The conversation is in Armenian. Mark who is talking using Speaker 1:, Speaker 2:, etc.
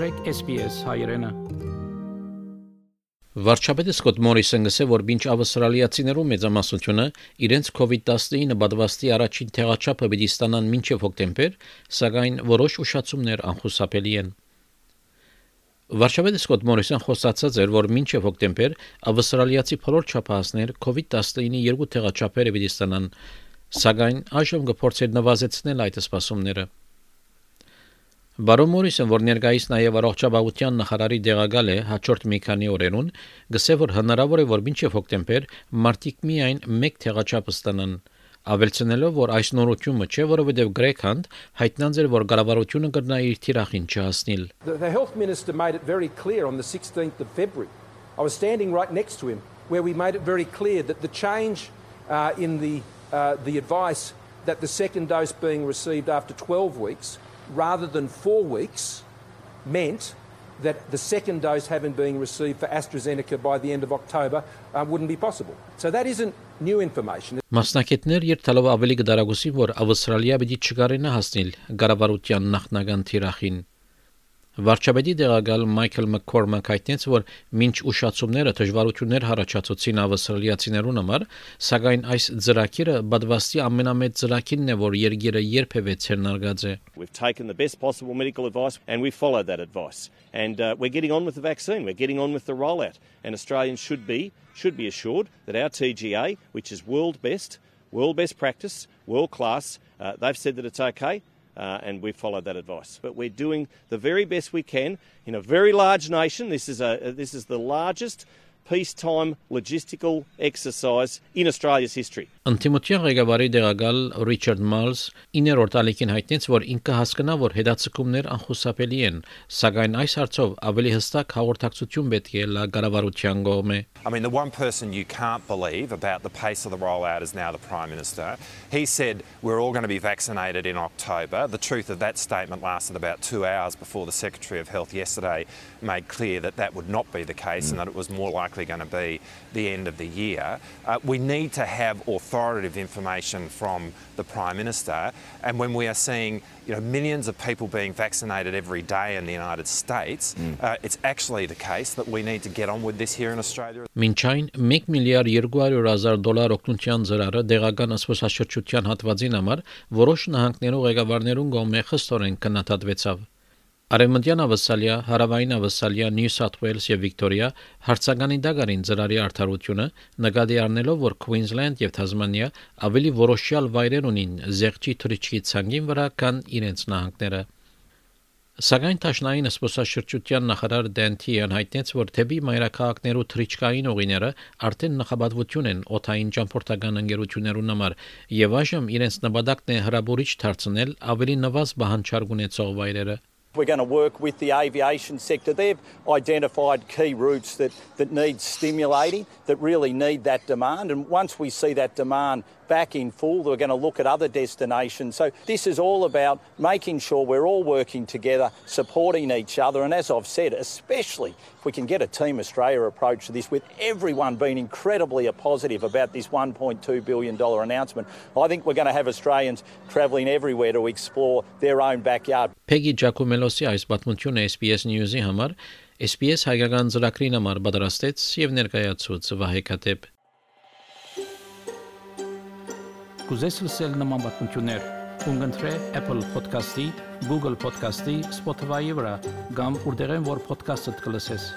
Speaker 1: մտրեք SPS հայրենը։
Speaker 2: Վարչապետը Սկոտ Մորիսոնը ասել որ ինչ ավստրալիացիներու մեծամասնությունը իրենց COVID-19 բադվաստի առաջին թեղաչափը պիտի ստանան մինչև հոկտեմբեր, սակայն որոշ ուշացումներ անխուսափելի են։ Վարշավեդը Սկոտ Մորիսոն խոսացած էր, որ մինչև հոկտեմբեր ավստրալիացի բոլոր չափահասներ COVID-19 երկու թեղաչափերը պիտի ստանան, սակայն այժմ կփորձեր նվազեցնել այդ սպասումները։ Բարոն Մորիսը, որ ներկայիս նաև առողջապահության նախարարի դեղակալ է հաջորդ մի քանի օրերուն, գսե որ հնարավոր է որ մինչև հոկտեմբեր մարտիկ միայն մեկ թեղաչափ ստանան ավելցնելով որ այս նորությունը չէ որովհետև Գրեքանդ հայտնանց էր որ կառավարությունը կրնա իր թիրախին չհասնել
Speaker 3: The health minister made it very clear on the 16th of February. I was standing right next to him where we made it very clear that the change uh, in the uh, the advice that the second dose being received after 12 weeks rather than four weeks meant that the second dose having been received for AstraZeneca by the end of October uh, wouldn't be possible. So that isn't new information.
Speaker 2: Մասնակիցներ երթալով ավելի կդարագուսի որ Ավստրալիա պիտի չկարենա հասնել գարավարության նախնական թիրախին Վարչապետի դեղակալ Մայքլ Մակկորմակ հայտնեց, որ մինչ ուշացումները դժվարություններ հարաճացուցին ավստրալիացիներուն համար, սակայն այս ծրագիրը բադվաստի ամենամեծ ծրագիրն է, որ երկիրը երբևէ ցերնարգած է։
Speaker 4: We've taken the best possible medical advice and we followed that advice. And uh, we're getting on with the vaccine. We're getting on with the rollout. And Australians should be should be assured that our TGA, which is world best, world best practice, world class, uh, they've said that it's okay. Uh, and we've followed that advice. But we're doing the very best we can in a very large nation. This is, a, this is the largest peacetime logistical exercise in Australia's history.
Speaker 2: Անտիմոթյան ղեկավարի դեղակալ Ռիչարդ Մալս 9-րդ ալիքին հայտնեց, որ ինքը հասկանա, որ հետացկումներ անխուսափելի են, սակայն այս հարցով ավելի հստակ հաղորդակցություն պետք է լա կառավարության կողմէ։
Speaker 5: I mean, the one person you can't believe about the pace of the rollout is now the Prime Minister. He said we're all going to be vaccinated in October. The truth of that statement lasted about two hours before the Secretary of Health yesterday made clear that that would not be the case mm. and that it was more likely going to be the end of the year. Uh, we need to have authority authoritative information from the Prime Minister. And when we are seeing you know, millions of people being vaccinated every day in the United States, mm. uh, it's actually the case that we need to get on with this here in Australia.
Speaker 2: Մինչայն 1 միլիարդ 200 դոլար օգնության ծրարը դեղական ասոցիացիոն հատվածին համար որոշ նահանգներու ղեկավարներուն կողմէ խստորեն կնահատվեցավ։ Արևմտյան Ավստրալիա, Հարավային Ավստրալիա, Նյու Սաթ Ուելս եւ Վիկտորիա հարցականի դագարին ծրարի արդարությունը նկատի առնելով, որ Քվինսլենդ եւ Թազմանիա ավելի որոշյալ վայրեր ունին զեղչի թրիչքի ցանգին վրա, քան իրենց նահանգները։ Սակայն Տաշնային սպոսաշրջության նախարար Դենթիան հայտնեց, որ թեպի մայրաքաղաքներու թրիչկային ուղիները արդեն նախաբadvություն են օթային ճամփորդական ընկերություններուն համար եւ այժմ իրենց նպատակն է հրաբուրիչ դարձնել ավելի նվազ բանջար ունեցող վայրերը։
Speaker 6: We're going to work with the aviation sector. They've identified key routes that, that need stimulating, that really need that demand. And once we see that demand back in full, we're going to look at other destinations. So this is all about making sure we're all working together, supporting each other. And as I've said, especially if we can get a Team Australia approach to this with everyone being incredibly positive about this $1.2 billion announcement, I think we're going to have Australians travelling everywhere to explore their own backyard.
Speaker 2: Peggy Giacomelosի այս պատմությունը SBS News-ի համար SBS հայկական ծրագրին համար պատրաստեց եւ ներկայացուց Վահե Կատեփ
Speaker 1: Կուզես լսել նման պատմություններ, կընտրե Apple Podcast-ի, Google Podcast-ի, Spotify-ի վրա, կամ որտեղեն որ podcast-ը դուք լսես։